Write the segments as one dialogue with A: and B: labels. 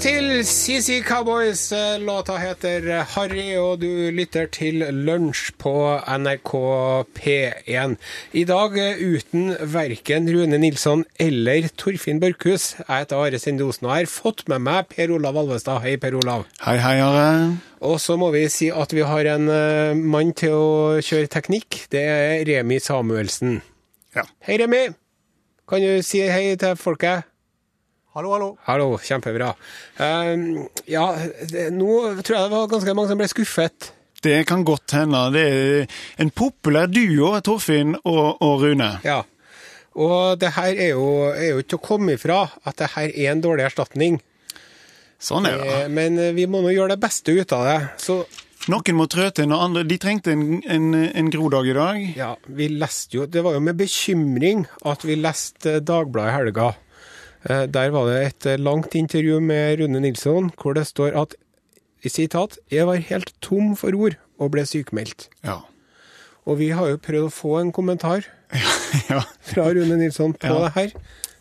A: takk til CC Cowboys. Låta heter Harry, og du lytter til Lunsj på NRK P1. I dag uten verken Rune Nilsson eller Torfinn Børkhus. Jeg heter Are Sendosen og har fått med meg Per Olav Alvestad. Hei, Per Olav.
B: Hei, hei, Are.
A: Og så må vi si at vi har en uh, mann til å kjøre teknikk. Det er Remi Samuelsen.
B: Ja.
A: Hei, Remi. Kan du si hei til folket?
C: Hallo, hallo.
A: Hallo, kjempebra. Uh, ja, det, nå tror jeg det var ganske mange som ble skuffet.
B: Det kan godt hende. Det er en populær duo, Torfinn og, og Rune.
A: Ja. Og det her er jo, er jo ikke å komme ifra at det her er en dårlig erstatning.
B: Sånn er det.
A: Eh, Men vi må nå gjøre det beste ut av det. Så
B: Noen må trø til, når andre De trengte en, en, en grodag i dag.
A: ja, vi leste jo Det var jo med bekymring at vi leste Dagbladet i helga. Eh, Der var det et eh, langt intervju med Rune Nilsson, hvor det står at i sitat, 'Jeg var helt tom for ord og ble sykmeldt'.
B: Ja.
A: Og vi har jo prøvd å få en kommentar
B: ja.
A: fra Rune Nilsson på
B: Ja.
A: det her,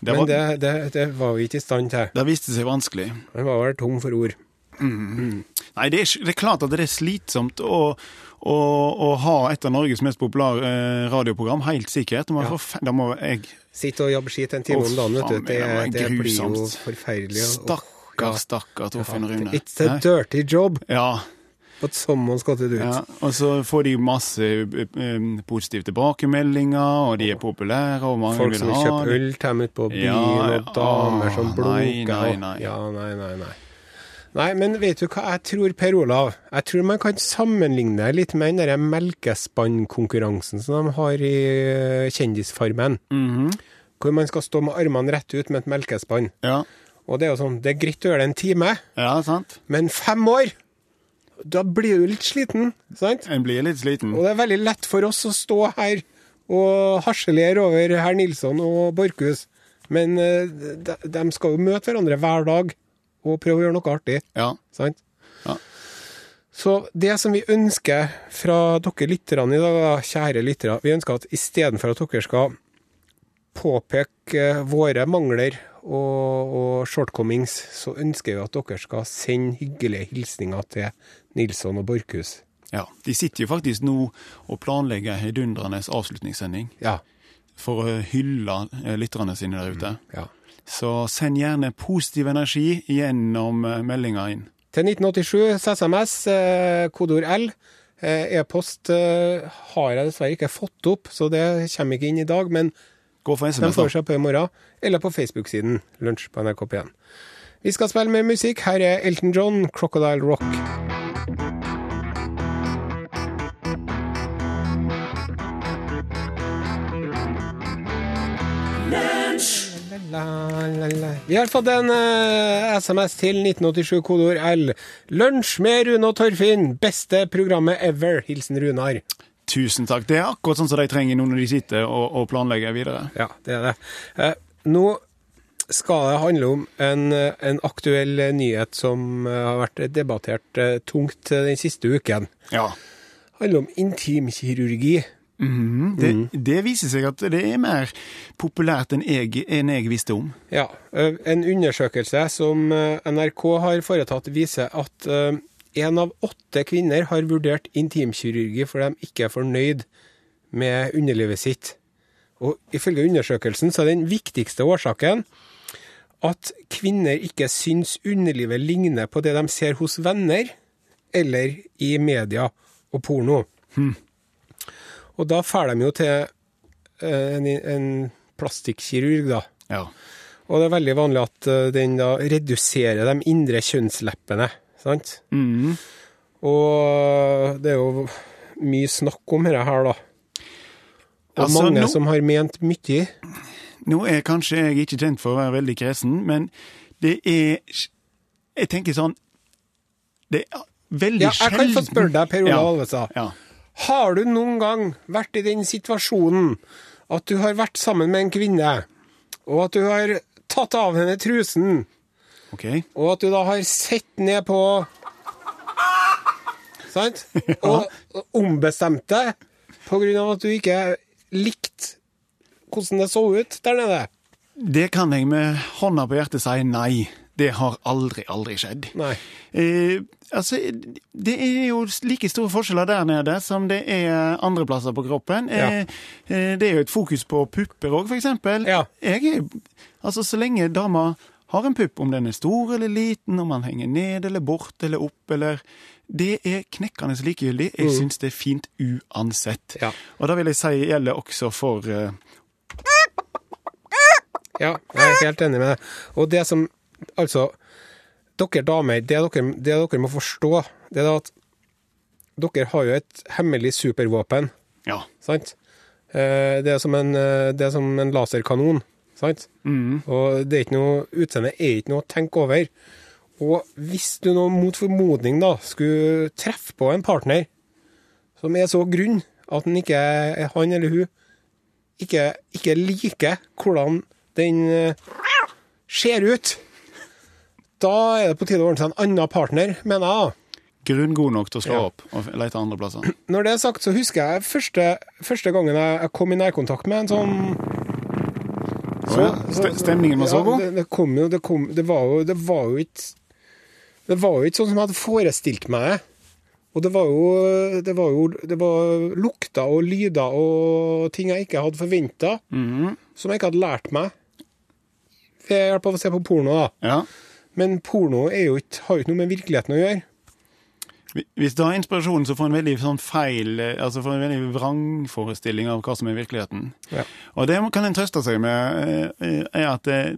B: Det
A: men
B: var-
A: det, det, det var vi ikke i stand til.
B: Det viste seg vanskelig.
A: Han var vel tom for ord.
B: Nei, det er, det er klart at det er slitsomt å, å, å ha et av Norges mest populære eh, radioprogram, helt sikkert. Det
A: Ja.
B: Da må jeg
A: Sitte og jobbe skitt en time om dagen, vet du. Det,
B: det
A: det blir jo forferdelig. og-
B: Stakkar, stakkar Torfinn og Rune.
A: It's a dirty job,
B: Ja,
A: but sommeren skal til do it.
B: ja. Og så får de masse eh, eh, positive tilbakemeldinger, og de er populære, og mange
A: Folk
B: vil
A: som
B: ha
A: kjøper øl til dem ut på byen,
B: Ja,
A: og damer som blunker.
B: nei, nei, nei.
A: Ja, nei, nei, nei. Nei, men vet du hva jeg tror, Per Olav? Jeg tror man kan sammenligne litt med den der melkespannkonkurransen som de har i Kjendisfarmen. Kjendisfarmen.
B: -hmm.
A: Hvor man skal stå med armene rett ut med et melkespann.
B: Ja,
A: Og det er jo sånn, det er greit å gjøre det en time,
B: ja, sant?
A: men fem år, da blir du litt sliten, sant?
B: En blir litt sliten.
A: Og det er veldig lett for oss å stå her og harselere over herr Nilsson og Borchhus, men eh, de, de skal jo møte hverandre hver dag og prøve å gjøre noe artig,
B: Ja.
A: sant?
B: Ja.
A: Så det som vi ønsker fra dere lytterne i dag, kjære lyttere, vi ønsker at istedenfor at dere skal påpeke våre mangler og, og shortcomings, så ønsker vi at dere skal sende hyggelige hilsninger til Nilsson og Borchhus.
B: ja. De sitter jo faktisk nå og planlegger en heidundrende avslutningssending
A: Ja.
B: for å hylle eh, lytterne sine der ute.
A: ja.
B: Så send gjerne positiv energi gjennom eh, meldinga inn.
A: Til 1987 SMS, kodeord L. Eh, E-post eh, har jeg dessverre ikke fått opp, så det kommer ikke inn i dag. Men
B: Gå for
A: de får seg på i morgen, eller på Facebook-siden Lunsj på NRK P1. Vi skal spille mer musikk. Her er Elton John, 'Crocodile Rock'. La, la, la. Vi har fått en uh, SMS til 1987, kodeord L. Lunsj med Rune og Torfinn. Beste programmet ever. Hilsen Runar.
B: Tusen takk. Det er akkurat sånn som de trenger nå når de sitter og, og planlegger videre.
A: Ja, det er det. Eh, nå skal det handle om en, en aktuell nyhet som eh, har vært debattert eh, tungt den siste uken.
B: Ja.
A: Det handler om intimkirurgi.
B: Mhm. Det, det viser seg at det er mer populært enn jeg, enn jeg visste om.
A: Ja, eh, En undersøkelse som eh, NRK har foretatt, viser at én av åtte kvinner har vurdert intimkirurgi fordi de ikke er fornøyd med underlivet sitt. Og ifølge undersøkelsen så er den viktigste årsaken at kvinner ikke syns underlivet ligner på det de ser hos venner eller i media og porno. Og da drar de jo til eh, en, en plastikkirurg, da.
B: Ja.
A: Og det er veldig vanlig at eh, den da reduserer de indre kjønnsleppene, sant?
B: Mhm.
A: Og det er jo mye snakk om dette her, da. Og
B: Altså,
A: mange
B: nå-
A: som har ment mye.
B: Nå er kanskje jeg ikke kjent for å være veldig kresen, men det er Jeg tenker sånn Det er veldig
A: Ja, jeg kan få spørre deg, Per Ola
B: Ja.
A: Alvestad.
B: Ja.
A: Har du noen gang vært i den situasjonen at du har vært sammen med en kvinne, og at du har tatt av henne trusen,
B: okay.
A: og at du da har sett ned på Sant? Og og ombestemt deg på grunn av at du ikke likte hvordan det så ut der nede.
B: Det kan jeg med hånda på hjertet si nei. Det har aldri, aldri skjedd.
A: Nei.
B: Eh, altså, det er jo like store forskjeller der nede som det er andre plasser på kroppen.
A: Ja.
B: Eh, eh, det er jo et fokus på pupper òg, eksempel.
A: Ja.
B: Jeg altså, så lenge dama har en pupp, om den er stor eller liten, om den henger ned eller bort eller opp eller Det er knekkende likegyldig. Jeg syns det er fint uansett.
A: Ja.
B: Og da vil jeg si gjelder også for eh,
A: Ja, jeg er helt enig med deg. Og det som Altså, dere damer, det dere, det dere må forstå, det er at dere har jo et hemmelig supervåpen,
B: Ja.
A: sant? Eh, Det er som en, eh, det er som en laserkanon, sant?
B: Mm.
A: Og det er ikke noe, utseendet er ikke noe å tenke over. Og hvis du nå mot formodning da skulle treffe på en partner som er så grunn at han ikke, han eller hun ikke, ikke liker hvordan den eh, ser ut, da er det på tide å ordne seg en annen partner, mener jeg.
B: Grunn god nok til å slå
A: Ja.
B: opp og lete andre plasser.
A: Når det er sagt, så husker jeg første, første gangen jeg kom i nærkontakt med en sånn
B: Å ja. St- Stemningen var så
A: Ja,
B: god?
A: Det, det kom jo, det, kom, det var jo Det var jo ikke Det var jo ikke sånn som jeg hadde forestilt meg det. Og det var jo Det var jo det var lukter og lyder og ting jeg ikke hadde forventa,
B: Mhm.
A: som jeg ikke hadde lært meg ved hjelp av å se på porno. da.
B: Ja.
A: Men porno er jo ikke, har jo ikke noe med virkeligheten å gjøre.
B: Hvis du har inspirasjon, så får en veldig sånn feil eh, Altså får en veldig vrangforestilling av hva som er virkeligheten.
A: Ja.
B: Og det kan en trøste seg med, eh, er at eh,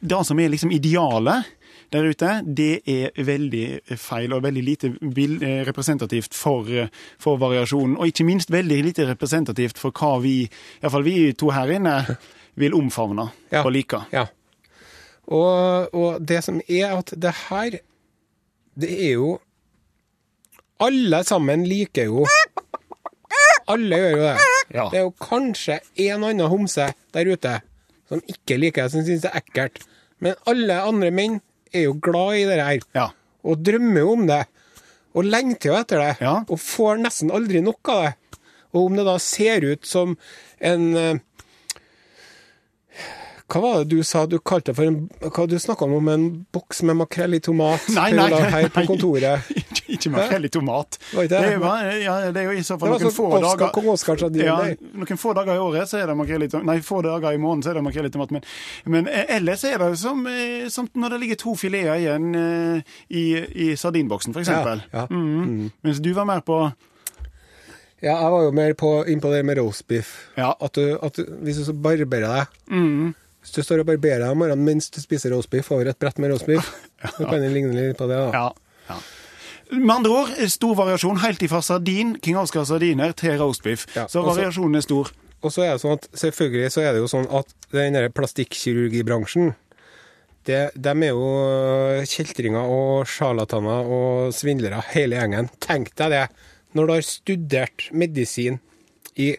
B: det som er liksom idealet der ute, det er veldig feil og veldig lite representativt for, for variasjonen. Og ikke minst veldig lite representativt for hva vi, iallfall vi to her inne, vil omfavne
A: Ja.
B: og like.
A: Ja. Og, og det som er at det her Det er jo Alle sammen liker jo Alle gjør jo det.
B: Ja.
A: Det er jo kanskje en annen homse der ute som ikke liker det, som syns det er ekkelt. Men alle andre menn er jo glad i det her.
B: Ja.
A: Og drømmer jo om det. Og lengter jo etter det.
B: Ja.
A: Og får nesten aldri nok av det. Og om det da ser ut som en eh, Hva var det du sa du kalte for en Hva du snakka om en boks med makrell i tomat
B: Nei,
A: til
B: nei,
A: her på
B: nei.
A: kontoret?
B: Ikke, ikke makrell i tomat.
A: Det?
B: Det, var, ja, det er jo i så fall noen
A: sånn
B: få
A: Oscar,
B: dager
A: kong sa det
B: ja. Noen få dager i året så er det makrell i tomat. Nei, få dager i måneden så er det makrell i tomat. Men, men eh, ellers er det som, eh, som når det ligger to fileter igjen eh, i, i sardinboksen, eksempel.
A: Ja, ja.
B: mm. Mens du var mer på
A: Ja, jeg var jo mer på, inn på det med roastbiff.
B: Ja.
A: At, du, at du, hvis du så barberer deg
B: Mhm.
A: Hvis du står og barberer deg om morgenen mens du spiser roastbiff over et brett med roastbiff, så kan det ligne litt på det. da.
B: Ja. ja. Med andre ord, stor variasjon helt ifra sardin, King Oscar sardiner, til roastbiff.
A: Ja,
B: så- variasjonen er stor.
A: Og så er det sånn at selvfølgelig så er det jo sånn at den der plastikkirurgibransjen det, de er jo kjeltringer og sjarlataner og svindlere, hele gjengen. Tenk deg det, når du har studert medisin i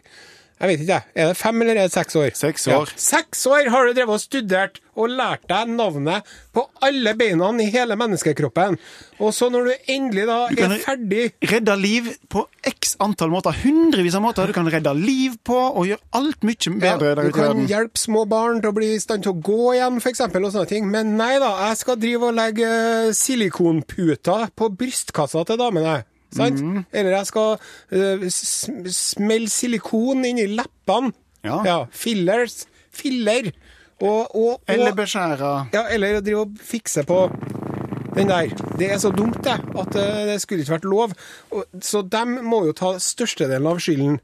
A: jeg vet ikke, jeg. Er det fem eller er det seks år?
B: Seks
A: Ja.
B: år.
A: Seks år har du drevet og studert og lært deg navnet på alle beina i hele menneskekroppen. Og så når du endelig da
B: du
A: er ferdig
B: Redde liv på x antall måter. Hundrevis av måter du kan redde liv på, og gjøre alt mye
A: Ja,
B: bedre der
A: du
B: ute i
A: kan hjelpe små barn til å bli i stand til å gå igjen, f.eks., og sånne ting. Men nei da, jeg skal drive og legge eh, silikonputer på brystkassa til damene.
B: Mhm.
A: Eller jeg skal uh, smelle silikon inn i leppene.
B: Ja.
A: Fillers. Filler. Og, og, og
B: Eller beskjære
A: ja, eller drive og fikse på den der. Det er så dumt, det, at eh, det skulle ikke vært lov. Og, så de må jo ta størstedelen av skylden.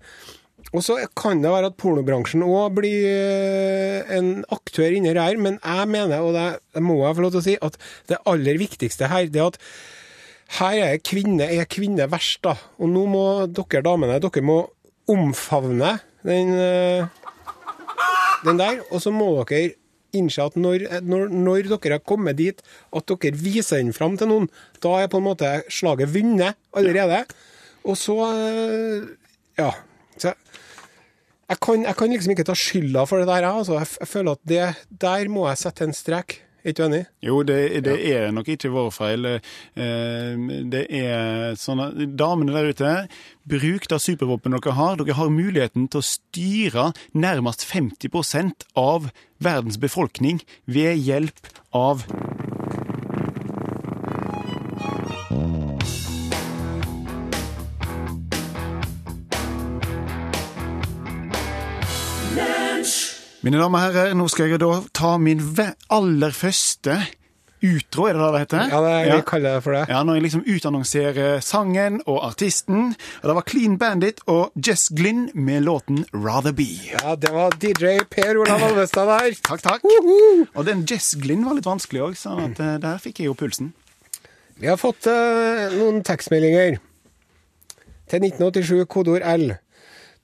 A: Og så kan det være at pornobransjen òg blir eh, en aktør inni her, men jeg mener, og det, det må jeg få lov til å si, at det aller viktigste her, det er at her er kvinne, er kvinne verst, da. Og nå må dere damene, dere må omfavne den, eh, den der, og så må dere innse at når, når, når dere har kommet dit at dere viser den fram til noen, da er på en måte slaget vunnet allerede. Og så eh, Ja. Så jeg kan, jeg kan liksom ikke ta skylda for det der. jeg, Altså. Jeg, jeg føler at det, der må jeg sette en strek. Er ikke du enig?
B: Jo, det, det ja. er nok ikke vår feil. Eh, det er sånn at Damene der ute, bruk det supervåpenet dere har. Dere har muligheten til å styre nærmest 50 av verdens befolkning ved hjelp av Lunch. Mine damer og herrer, nå skal jeg da ta min aller første utro, er det det heter?
A: Ja, det, vi kaller det for det.
B: Ja, når jeg liksom utannonserer sangen og artisten. Og det var Clean Bandit og Jess Glynn med låten Rather Be.
A: Ja, det var DJ Per Olav Alvestad der.
B: Takk, takk. Og den Jess Glynn var litt vanskelig òg, så at, eh, der fikk jeg jo pulsen.
A: Vi har fått uh, noen tekstmeldinger til 1987, kodeord L.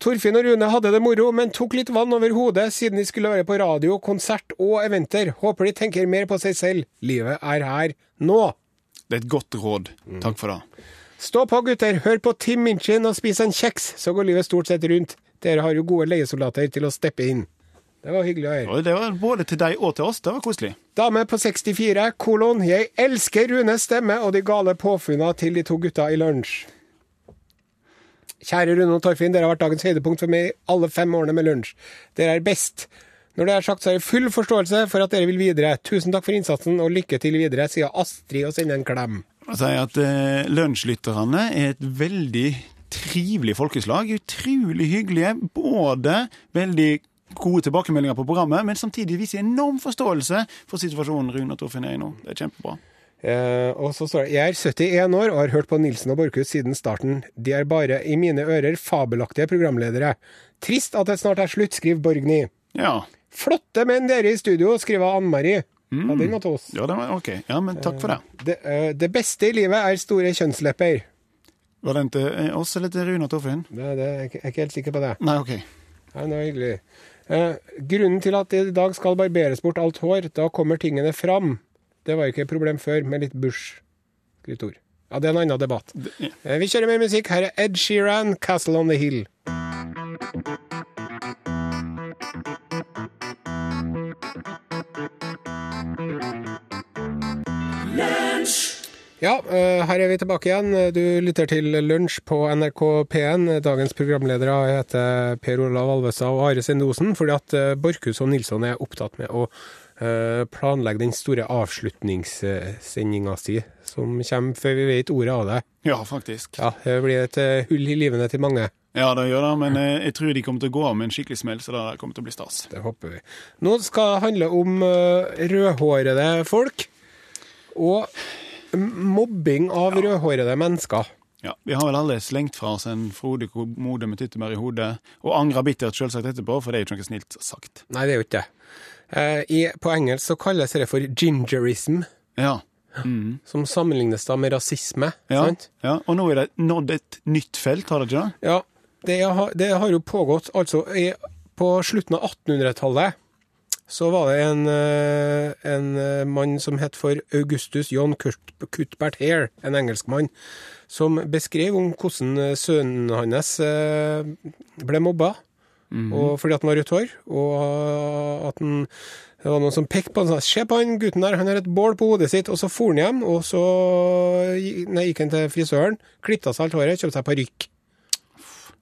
A: Torfinn og Rune hadde det moro, men tok litt vann over hodet siden de skulle være på radio, konsert og eventer. Håper de tenker mer på seg selv. Livet er her nå.
B: Det er et godt råd. Takk for det.
A: Stå på, gutter. Hør på Tim Minchin og spis en kjeks, så går livet stort sett rundt. Dere har jo gode leiesoldater til å steppe inn. Det var hyggelig å høre.
B: Det var både til deg og til oss. Det var koselig.
A: Dame på 64, kolon. Jeg elsker Runes stemme og de gale påfunna til de to gutta i lunsj. Kjære Rune og Torfinn, dere har vært dagens høydepunkt for meg alle fem årene med lunsj. Dere er best. Når det er sagt, så har jeg full forståelse for at dere vil videre. Tusen takk for innsatsen, og lykke til videre, sier Astrid og sender en klem.
B: Jeg sier at eh, Lunsjlytterne er et veldig trivelig folkeslag. Utrolig hyggelige. Både veldig gode tilbakemeldinger på programmet, men samtidig viser enorm forståelse for situasjonen Rune og Torfinn er i nå. Det er kjempebra.
A: Eh, og så står det Jeg er 71 år og har hørt på Nilsen og Borchhus siden starten. De er bare i mine ører fabelaktige programledere. Trist at det snart er slutt, skriver Borgny.
B: Ja.
A: Flotte menn dere i studio, skriver Ann-Mari. Ja, den var til oss.
B: ja, det var ok. Ja, men takk for det.
A: Det, eh, det beste i livet er store kjønnslepper.
B: Var den til eh, oss eller til Rune Torfinn?
A: Det, det, jeg er ikke helt sikker på det.
B: Nei, ok.
A: Ja, det var hyggelig. Eh, grunnen til at det i dag skal barberes bort alt hår, da kommer tingene fram. Det var ikke et problem før, med litt Bush. Skritt. Ja, det er en annen debatt.
B: ja.
A: Eh, vi kjører mer musikk. Her er Ed Sheeran, 'Castle on the Hill'. Ja, eh, her er vi tilbake igjen. Du lytter til Lunsj på NRK P1. Dagens programledere heter Per Olav Alvestad og Are Sendosen, fordi at eh, Borchhus og Nilsson er opptatt med å planlegge den store avslutningssendinga si, som kommer før vi vet ordet av det.
B: Ja, faktisk.
A: Ja, Det blir et eh, hull i livene til mange.
B: Ja, det gjør det, men eh, jeg tror de kommer til å gå av med en skikkelig smell, så det kommer til å bli stas.
A: Det håper vi. Nå skal det handle om eh, rødhårede folk. Og mobbing av rødhårede mennesker.
B: Ja, Vi har vel alle slengt fra oss en frodig Mode med tyttebær i hodet, og angra bittert selvsagt etterpå, for det er jo ikke noe snilt sagt.
A: Nei, det er jo ikke det. Eh, i, på engelsk så kalles det for gingerism,
B: Ja. Mm.
A: som sammenlignes da med rasisme.
B: Ja,
A: sant?
B: ja. Og nå er det nådd et nytt felt, har det ikke det?
A: Ja, det har, det har jo pågått altså i, På slutten av 1800-tallet så var det en, eh, en eh, mann som het for Augustus John Cuthbert Hare, en engelskmann, som beskrev om hvordan sønnen hans ble mobba. Og fordi at han har rødt hår, og at han, det var noen som pekte på han og sa 'Se på han gutten der, han har et bål på hodet sitt.' Og så for han hjem, og så nei, gikk han til frisøren, klippet seg alt håret, kjøpte seg parykk.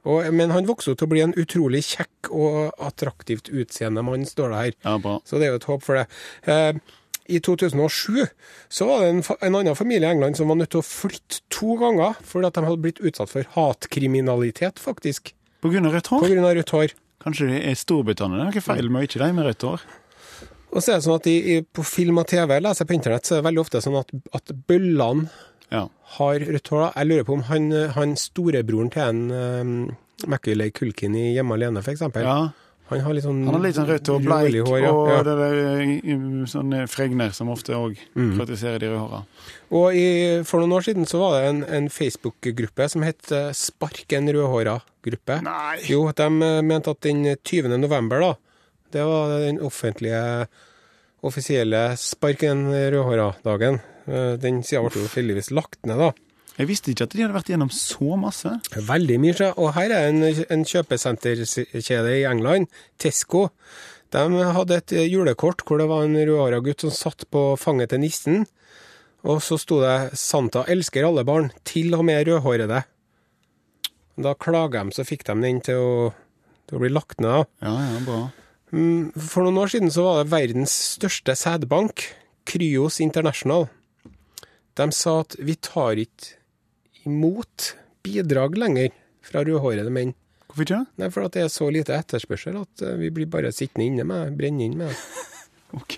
A: Og, men han vokste til å bli en utrolig kjekk og attraktivt utseende mann, står det her.
B: Ja, bra.
A: Så det er jo et håp for det. Eh, I 2007 så var det en, en annen familie i England som var nødt til å flytte to ganger fordi at de hadde blitt utsatt for hatkriminalitet, faktisk.
B: På grunn av rødt hår?
A: På grunn av rødt hår.
B: Kanskje det er Storbritannia? Det er noe feil med ikke de med rødt hår?
A: Og så er det sånn at i, i, på film og TV, jeg på internett, så er det veldig ofte sånn at, at bøllene
B: Ja.
A: har rødt hår. Jeg lurer på om han, han storebroren til en um, Macaulay Culkin i Hjemme alene, eksempel.
B: ja.
A: Han har litt sånn
B: Han har litt sånn rødt og bleik,
A: hår, ja.
B: og
A: ja.
B: det der eh, sånne fregner som ofte òg
A: Mm.
B: karakteriserer de røde håra.
A: Og i, for noen år siden så var det en, en Facebook-gruppe som het eh, Spark en rødhåra-gruppe. Jo, de eh, mente at den 20. november, da, det var den offentlige, offisielle Spark en rødhåra-dagen. Eh, Den sida ble jo heldigvis lagt ned, da.
B: Jeg visste ikke at de hadde vært gjennom så masse.
A: Veldig mye, og her er en, en kjøpesenterkjede i England, Tesco. De hadde et julekort hvor det var en rødhåra gutt som satt på fanget til nissen. Og så sto det 'Santa elsker alle barn, til og med rødhårede'. Da klaga de, så fikk de den til å, til å bli lagt ned.
B: Ja, ja, bra.
A: Mm, For noen år siden så var det verdens største sædbank, Kryos International. De sa at vi tar ikke imot bidrag lenger fra rødhårede menn.
B: Hvorfor ikke?
A: Nei, for at det er så lite etterspørsel at eh, vi blir bare sittende inne med brenne inn med det.
B: Ok.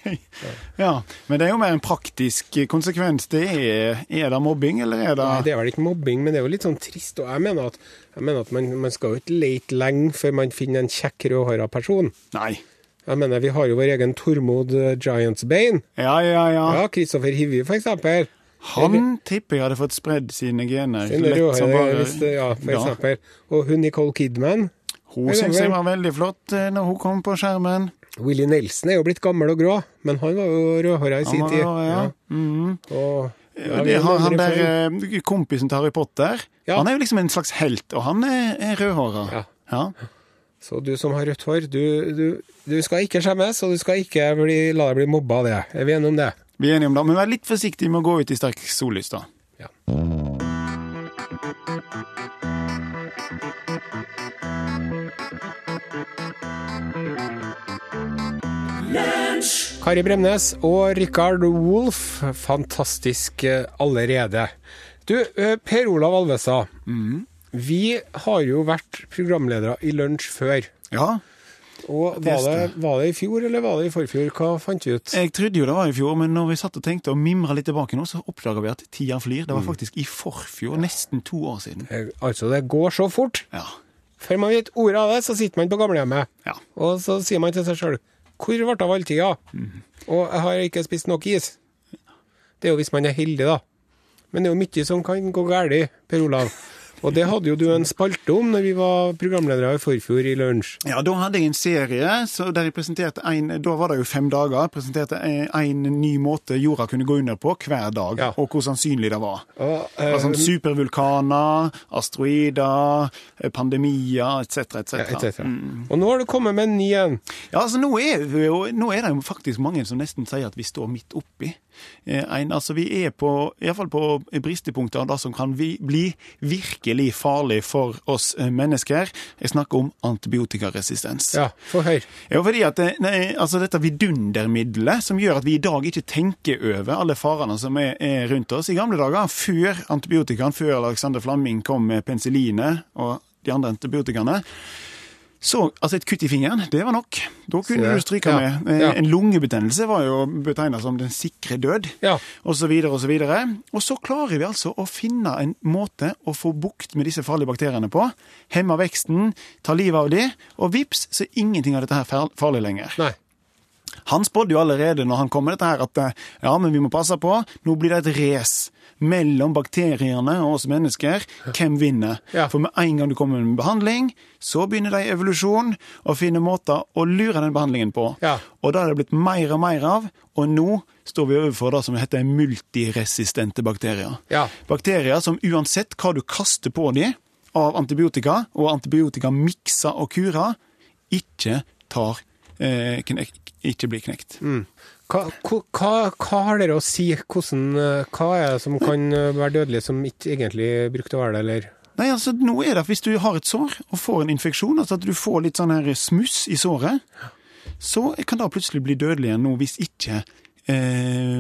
B: Ja, Men det er jo mer en praktisk konsekvens. Det er, er det mobbing, eller er det
A: Nei, det er vel ikke mobbing, men det er jo litt sånn trist. Og jeg mener at, jeg mener at man, man skal jo ikke lete lenge før man finner en kjekk, rødhåra person.
B: Nei.
A: Jeg mener, Vi har jo vår egen Tormod Giants Giantsbane.
B: Ja, ja, ja.
A: Ja, Kristoffer Hivju, for eksempel.
B: Han tipper jeg hadde fått spredd sine gener. Lett jo,
A: som
B: bare-
A: hvis ja, for
B: Ja.
A: eksempel. Og hun Nicole Kidman.
B: Hun syns jeg var veldig flott eh, når hun kom på skjermen.
A: Willy Nelson er jo blitt gammel og grå, men han var jo rødhåra i sin tid.
B: Ja. ja. Mhm.
A: Og, ja,
B: Og det har han der eh, kompisen til Harry Potter.
A: Ja.
B: Han er jo liksom en slags helt, og han er, er rødhåra.
A: Ja.
B: Ja.
A: Så du som har rødt hår, du, du, du skal ikke skjemmes, og du skal ikke bli, la deg bli mobba av det. Er vi enige om det?
B: Vi er enige om det, men vær litt forsiktig med å gå ut i sterk sollys, da.
A: Ja. Kari Bremnes og Rikard Wolff, fantastisk eh, allerede. Du, eh, Per Olav Alvestad. Vi har jo vært programledere i Lunsj før.
B: Ja,
A: Og var det, var det i fjor eller var det i forfjor? Hva fant vi ut?
B: jeg trodde jo det var i fjor, men når vi satt og tenkte og mimra litt tilbake nå, så oppdaga vi at tida flyr. Det var faktisk i forfjor, nesten to år siden.
A: Eh, Altså, det går så fort.
B: Ja.
A: Før man vet ordet av det, så sitter man på gamlehjemmet.
B: Ja.
A: Og så sier man til seg sjøl Hvor ble det av all tida? Og jeg har ikke spist nok is. Det er jo hvis man er heldig, da. Men det er jo mye som kan gå galt, Per Olav. Og det hadde jo du en spalte om når vi var programledere i forfjor i Lunsj.
B: Ja, da hadde jeg en serie så der jeg presenterte en, Da var det jo fem dager. Presenterte en, ny måte jorda kunne gå under på hver dag,
A: Ja.
B: og hvor sannsynlig det var.
A: Og,
B: sånn
A: eh,
B: supervulkaner, asteroider, eh, pandemier etc. etc.
A: ja, et cetera. Og nå har du kommet med en ny en.
B: Ja, altså nå er, jo, nå er det jo faktisk mange som nesten sier at vi står midt oppi. Eh, En, altså Vi er på, i hvert fall på bristepunkter av det som kan vi, bli virkelig farlig for oss eh, mennesker. Jeg snakker om antibiotikaresistens.
A: Ja, for høy.
B: Ja, fordi at nei, altså dette vidundermiddelet som gjør at vi i dag ikke tenker over alle farene som er, er rundt oss. I gamle dager, før antibiotikaen, før Alexander Flamming kom med penicillinet og de andre antibiotikaene, så altså et kutt i fingeren, det var nok. Da kunne du stryke
A: ja,
B: med.
A: Ja.
B: En lungebetennelse var jo betegna som den sikre død,
A: Ja.
B: så videre og. Og så klarer vi altså å finne en måte å få bukt med disse farlige bakteriene på. Hemme veksten, ta livet av de, og vips, så er ingenting av dette her farlig lenger.
A: Nei.
B: Han spådde jo allerede når han kom med dette her at eh, ja, men vi må passe på, nå blir det et race mellom bakteriene og oss mennesker. Hvem vinner?
A: Ja.
B: For med en gang du kommer med behandling, så begynner de evolusjon og finner måter å lure den behandlingen på.
A: Ja.
B: Og da er det blitt mer og mer av, og nå står vi overfor det som heter multiresistente bakterier.
A: Ja.
B: Bakterier som uansett hva du kaster på dem av antibiotika, og antibiotika miksa og kura, ikke tar eh, ikke blir knekt.
A: Hva, hva, hva- hva har dere å si? Hvordan, eh, hva er det som kan eh, være dødelig, som ikke egentlig brukte å være det, eller?
B: Nei, altså nå er det Hvis du har et sår og får en infeksjon, altså at du får litt sånn her smuss i såret, så kan det plutselig bli dødelig igjen nå hvis ikke eh,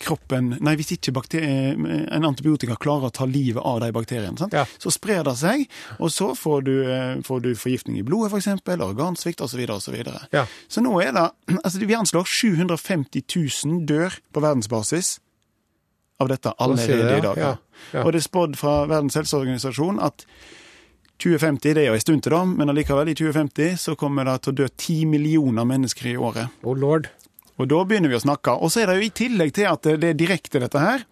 B: kroppen Nei, hvis ikke eh, en antibiotika klarer å ta livet av de bakteriene.
A: Ja.
B: Så sprer det seg, og så får du, eh, får du forgiftning i blodet, f.eks., organsvikt osv. osv.
A: Ja.
B: Så nå er det altså Vi anslår 750 000 dør på verdensbasis av dette allerede i dag.
A: ja. Ja.
B: Og det er spådd fra Verdens helseorganisasjon at 2050, det er jo en stund til da, men allikevel, i 2050 så kommer det til å dø 10 millioner mennesker i året.
A: Oh lord.
B: Og da begynner vi å snakke. Og så er det jo i tillegg til at det er direkte dette her,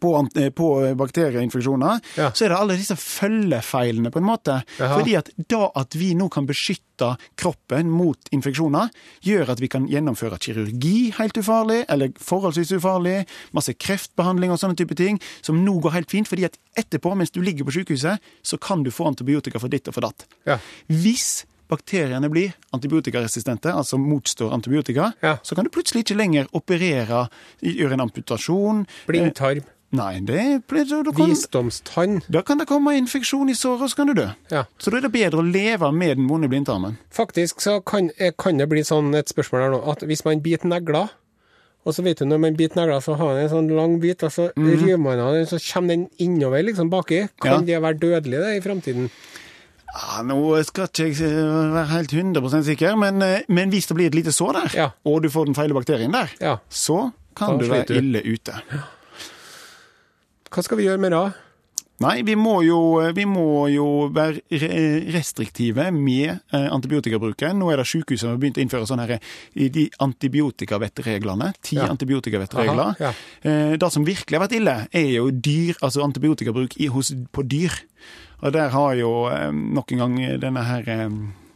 B: på, eh, på bakterieinfeksjoner,
A: Ja.
B: så er det alle disse følgefeilene, på en måte.
A: Jaha.
B: Fordi at da at vi nå kan beskytte kroppen mot infeksjoner, gjør at vi kan gjennomføre kirurgi helt ufarlig, eller forholdsvis ufarlig, masse kreftbehandling og sånne type ting, som nå går helt fint, fordi at etterpå, mens du ligger på sykehuset, så kan du få antibiotika for ditt og for datt.
A: Ja.
B: Hvis bakteriene blir antibiotikaresistente, altså motstår antibiotika,
A: Ja.
B: så kan du plutselig ikke lenger operere, gjøre en amputasjon.
A: Blindtarm.
B: Eh, Nei, det kan,
A: Visdomstann.
B: da kan det komme infeksjon i såret, og så kan du dø.
A: Ja.
B: Så da er det bedre å leve med den vonde blindtarmen.
A: Faktisk så kan, eh, kan det bli sånn et spørsmål her nå, at hvis man biter negler, og så vet du når man biter negler, så har man en sånn lang bit, og så river man av den, så kommer den innover liksom baki. Kan
B: Ja.
A: det være dødelige, det i framtiden?
B: Ja, nå skal ikke jeg eh, være helt 100% sikker, men, eh, men hvis det blir et lite sår der,
A: Ja.
B: og du får den feile bakterien der,
A: Ja.
B: så kan
A: Da
B: du være ille ute.
A: Hva skal vi gjøre med det?
B: Nei, vi må jo, vi må jo være restriktive med eh, antibiotikabruken. Nå er det sykehus som har begynt å innføre sånne her, i de antibiotikavettreglene. Ti
A: Ja.
B: antibiotikavettregler.
A: Aha, ja.
B: Eh, det som virkelig har vært ille, er jo dyr, altså antibiotikabruk i, hos, på dyr. Og der har jo eh, nok en gang denne her eh,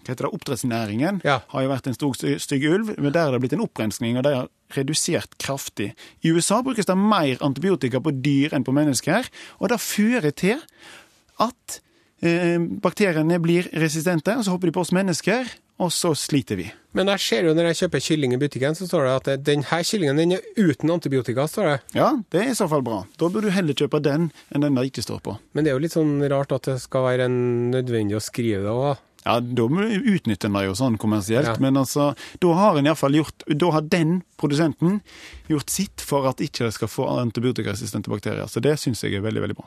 B: hva heter det, oppdrettsnæringen
A: Ja.
B: har jo vært en stor stygg ulv, men der er det blitt en opprensning, og de har redusert kraftig. I USA brukes det mer antibiotika på dyr enn på mennesker, og det fører til at bakteriene blir resistente, og så hopper de på oss mennesker, og så sliter vi.
A: Men jeg ser jo når jeg kjøper kylling i butikken, så står det at denne kyllingen den er uten antibiotika. står det.
B: Ja, det er i så fall bra. Da burde du heller kjøpe den enn den der ikke står på.
A: Men det er jo litt sånn rart at det skal være en nødvendig å skrive det òg.
B: Ja, da utnytter en det jo sånn kommersielt,
A: Ja.
B: men altså, da har en iallfall gjort Da har den produsenten gjort sitt for at ikke det skal få antibiotikaresistente bakterier. Så det syns jeg er veldig, veldig bra.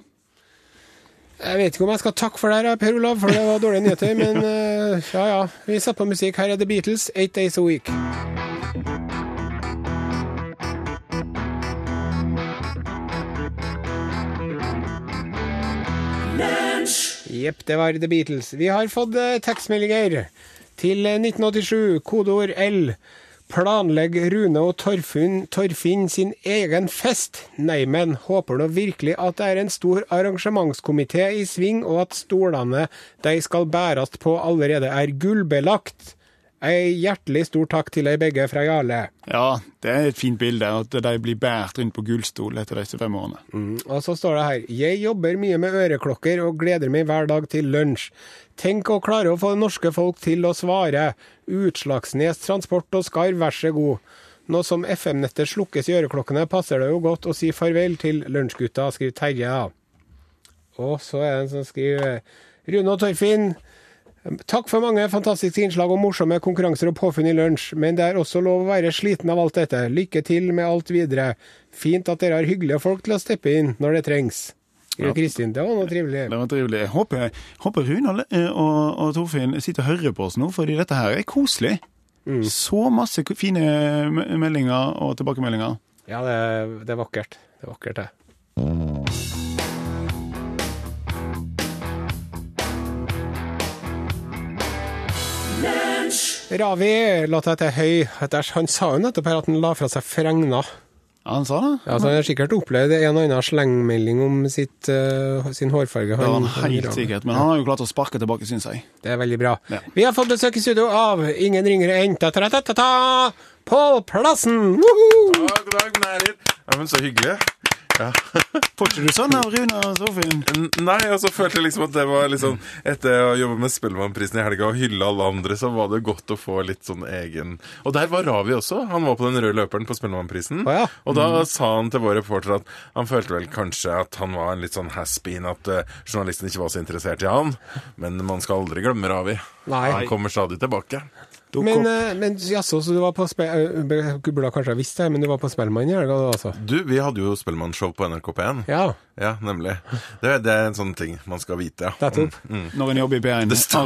A: Jeg vet ikke om jeg skal takke for det, her, Per Olav, for det var dårlige nyheter. Men eh, ja, ja. Vi setter på musikk. Her er The Beatles, 'Eight Days a Week'. Jepp, det var The Beatles. Vi har fått eh, tekstmeldinger til eh, 1987, kodeord L. Planlegger Rune og Torfinn, Torfinn sin egen fest? Nei, men håper nå virkelig at det er en stor arrangementskomité i sving, og at stolene de skal bæres på allerede er gullbelagt. Ei hjertelig stor takk til deg begge fra Jarle.
B: Ja, det er et fint bilde, at de blir båret rundt på gullstol etter disse fem årene.
A: Mm, Og så står det her Jeg jobber mye med øreklokker og gleder meg hver dag til lunsj. Tenk å klare å få norske folk til å svare. Utslagsnes Transport og Skar, vær så god. Nå som FM-nettet slukkes i øreklokkene, passer det jo godt å si farvel til lunsjgutta, skriver Terje. da. Og så er det en som skriver Rune og Torfinn. Takk for mange fantastiske innslag og morsomme konkurranser og påfunn i lunsj, men det er også lov å være sliten av alt dette. Lykke til med alt videre. Fint at dere har hyggelige folk til å steppe inn når det trengs. Ja. Kristin. Det var noe trivelig.
B: Det var trivelig. Jeg håper, håper Rune og, og, og Torfinn sitter og hører på oss nå, fordi dette her er koselig. Så masse fine meldinger og tilbakemeldinger.
A: Ja, det, det er vakkert. Det er vakkert, det. Ravi, låta til Høy. Han sa jo nettopp her at han la fra seg fregna.
B: Ja, han sa det.
A: Ja, så Han har sikkert opplevd en og annen slengmelding om sitt, uh, sin hårfarge.
B: Det var han
A: han-
B: helt sikkert, men han har jo klart å sparke tilbake, syns jeg.
A: Det er veldig bra.
B: Ja.
A: Vi har fått besøk i studio av ingen ringere enn ta-ta-ta-ta-ta, Pål Plassen! Woohoo!
C: takk, er her. Ja, men så hyggelig. Ja.
B: Får du sånn av Rune og
C: Sofien? Nei, og så følte jeg liksom at det var liksom Etter å jobbe med Spellemannprisen i helga og hylle alle andre, så var det godt å få litt sånn egen Og der var Ravi også. Han var på den røde løperen på Spellemannprisen.
A: Ah, ja.
C: Og da sa han til vår reporter at han følte vel kanskje at han var en litt sånn has-been, at uh, journalisten ikke var så interessert i han. Men man skal aldri glemme Ravi.
A: Nei.
C: Han kommer stadig tilbake.
B: Dukk
A: Men,
B: opp.
A: eh, men jaså, så du var på eh, Du burde kanskje ha visst det, men du var på Spellemann i helga, du altså?
C: Du, vi hadde jo Spellemannshow på NRK P1.
A: Ja,
C: Ja, nemlig. Det, det er en sånn ting man skal vite, ja.
A: nettopp.
B: Når en jobber i P1.
C: Det sto,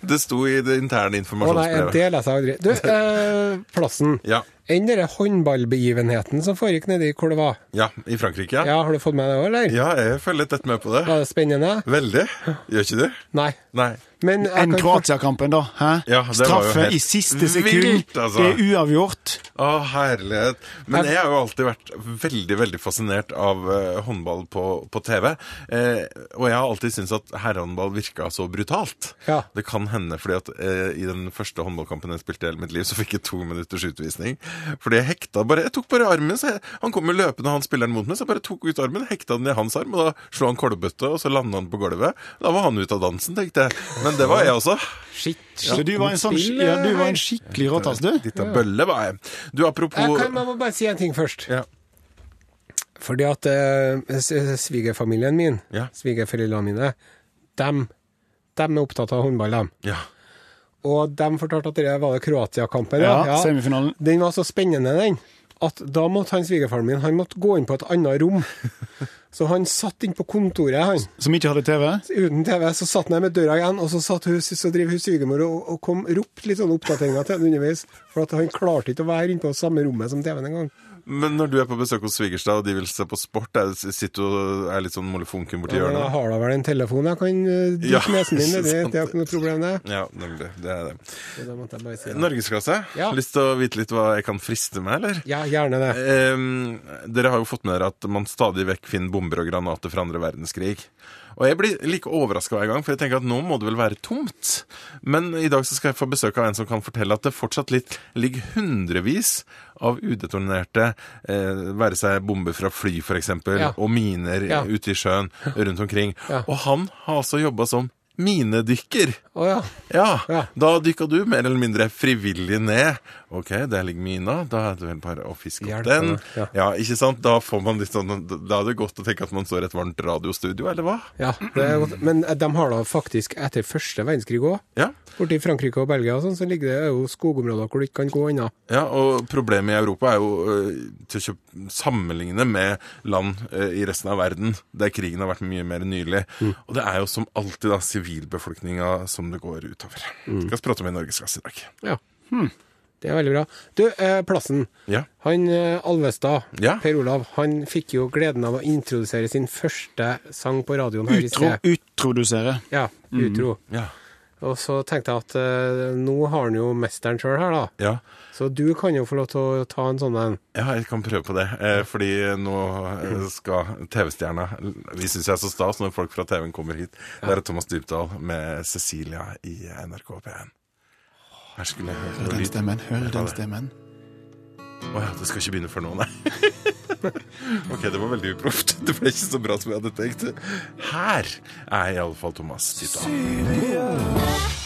C: det sto i det interne
A: Å nei, det leser jeg aldri. Du, eh, Plassen.
C: Ja,
A: Enn den håndballbegivenheten som foregikk nedi hvor det var.
C: ja, i Frankrike. Ja.
A: Ja, Har du fått med det òg, eller?
C: ja, jeg følger tett med på det.
A: Var det spennende?
C: Veldig. Gjør ikke du?
A: Nei.
C: Nei.
A: Men
B: Enn Kroatia-kampen, da? Hæ?
C: Ja, det var jo
B: Straffe
C: helt
B: i siste sekund.
C: vilt, altså.
B: Det er uavgjort.
C: Å, herlighet. Men jeg har jo alltid vært veldig veldig fascinert av uh, håndball på, på TV. Eh, og jeg har alltid syntes at herrehåndball virka så brutalt.
A: Ja.
C: Det kan hende fordi at eh, i den første håndballkampen jeg spilte i hele mitt liv, så fikk jeg to minutters utvisning. Fordi jeg hekta bare Jeg tok bare armen. Så jeg, han kom jo løpende, han spilleren mot meg, så jeg bare tok ut armen, hekta den i hans arm, og da slo han kolbøtta, og så landa han på gulvet. Da var han ute av dansen, tenkte jeg. Men det var jeg også.
A: Shit,
B: Så
A: shit.
B: du var en, sånn, ja, du var en skikkelig råtass, du.
C: Litt av bølle var jeg. Du, apropos
A: Jeg kan jeg må bare si en ting først.
C: Ja.
A: Fordi at eh, svigerfamilien min,
C: Ja.
A: svigerforeldrene mine, dem, dem er opptatt av håndball, dem.
C: Ja.
A: Og de fortalte at det var det Kroatia-kampen.
B: Ja, semifinalen.
A: Den var så spennende, den. at da måtte han svigerfaren min han måtte gå inn på et annet rom. Så han satt inn på kontoret, han.
B: Som ikke hadde TV?
A: Uten TV. Så satt han med døra igjen, og så satt hun, så driver hun svigermor og, og kom ropte litt sånn oppdateringer til ham underveis. For at han klarte ikke å være inne på samme rommet som TV-en engang.
C: Men når du er på besøk hos svigerstad, og de vil se på sport, er, sitter og er litt sånn molefonken borti
A: Ja, hjørnet? jeg
C: hjørnet?
A: har da vel en telefon jeg kan dytte
C: Ja,
A: nesen din,
C: sant
A: Det er ikke noe problem, det.
C: Ja, nemlig. Det er det.
A: Da bare si det.
C: Norgesklasse.
A: Ja.
C: Lyst til å vite litt hva jeg kan friste med, eller?
A: Ja, gjerne det.
C: Eh, dere har jo fått med dere at man stadig vekk finner bomber og granater fra andre verdenskrig. Og jeg blir like overraska hver gang, for jeg tenker at nå må det vel være tomt. Men i dag så skal jeg få besøk av en som kan fortelle at det fortsatt litt, ligger hundrevis av udetonerte, eh, være seg bomber fra fly f.eks.,
A: Ja.
C: og miner
A: Ja.
C: ute i sjøen rundt omkring.
A: Ja.
C: Og han har altså jobba som minedykker.
A: Å ja.
C: Ja,
A: Ja.
C: da dykka du mer eller mindre frivillig ned. Ok, der ligger mina, da er det vel bare å fiske opp
A: Hjelper.
C: den.
A: ja.
C: Ja, ikke sant? Da får man litt sånn Da er det godt å tenke at man står i et varmt radiostudio, eller hva?
A: ja. Men eh, de har da faktisk etter første verdenskrig òg.
C: Ja.
A: Borti Frankrike og Belgia og sånn, så ligger det jo skogområder hvor du ikke kan gå unna.
C: ja, og problemet i Europa er jo øh, til å sammenligne med land øh, i resten av verden, der krigen har vært mye mer nylig.
A: Mm.
C: Og det er jo som alltid da sivilbefolkninga som det går utover.
A: Mm.
C: Skal vi prate om i Norgesklasse i dag.
A: Ja. Det er veldig bra. Du, eh, plassen.
C: Ja.
A: Han eh, Alvestad,
C: Ja.
A: Per Olav, han fikk jo gleden av å introdusere sin første sang på radioen her i
B: Utro,
A: sted.
B: utrodusere.
A: Ja, utro.
C: Ja.
A: Og så tenkte jeg at eh, nå har han jo mesteren sjøl her, da.
C: ja.
A: Så du kan jo få lov til å ta en sånn en.
C: Ja, jeg kan prøve på det. Eh, fordi nå eh, skal TV-stjerna Vi syns jeg er så stas når folk fra TV-en kommer hit. Det er Thomas Dybdahl med Cecilia i NRK P1. Her skulle jeg hørt
B: Hør den stemmen. Hør
C: Ja,
B: den stemmen.
C: Å ja, det skal ikke begynne før nå, nei. ok, det var veldig uproft. Det ble ikke så bra som jeg hadde tenkt. Her er iallfall Thomas Dybdahl.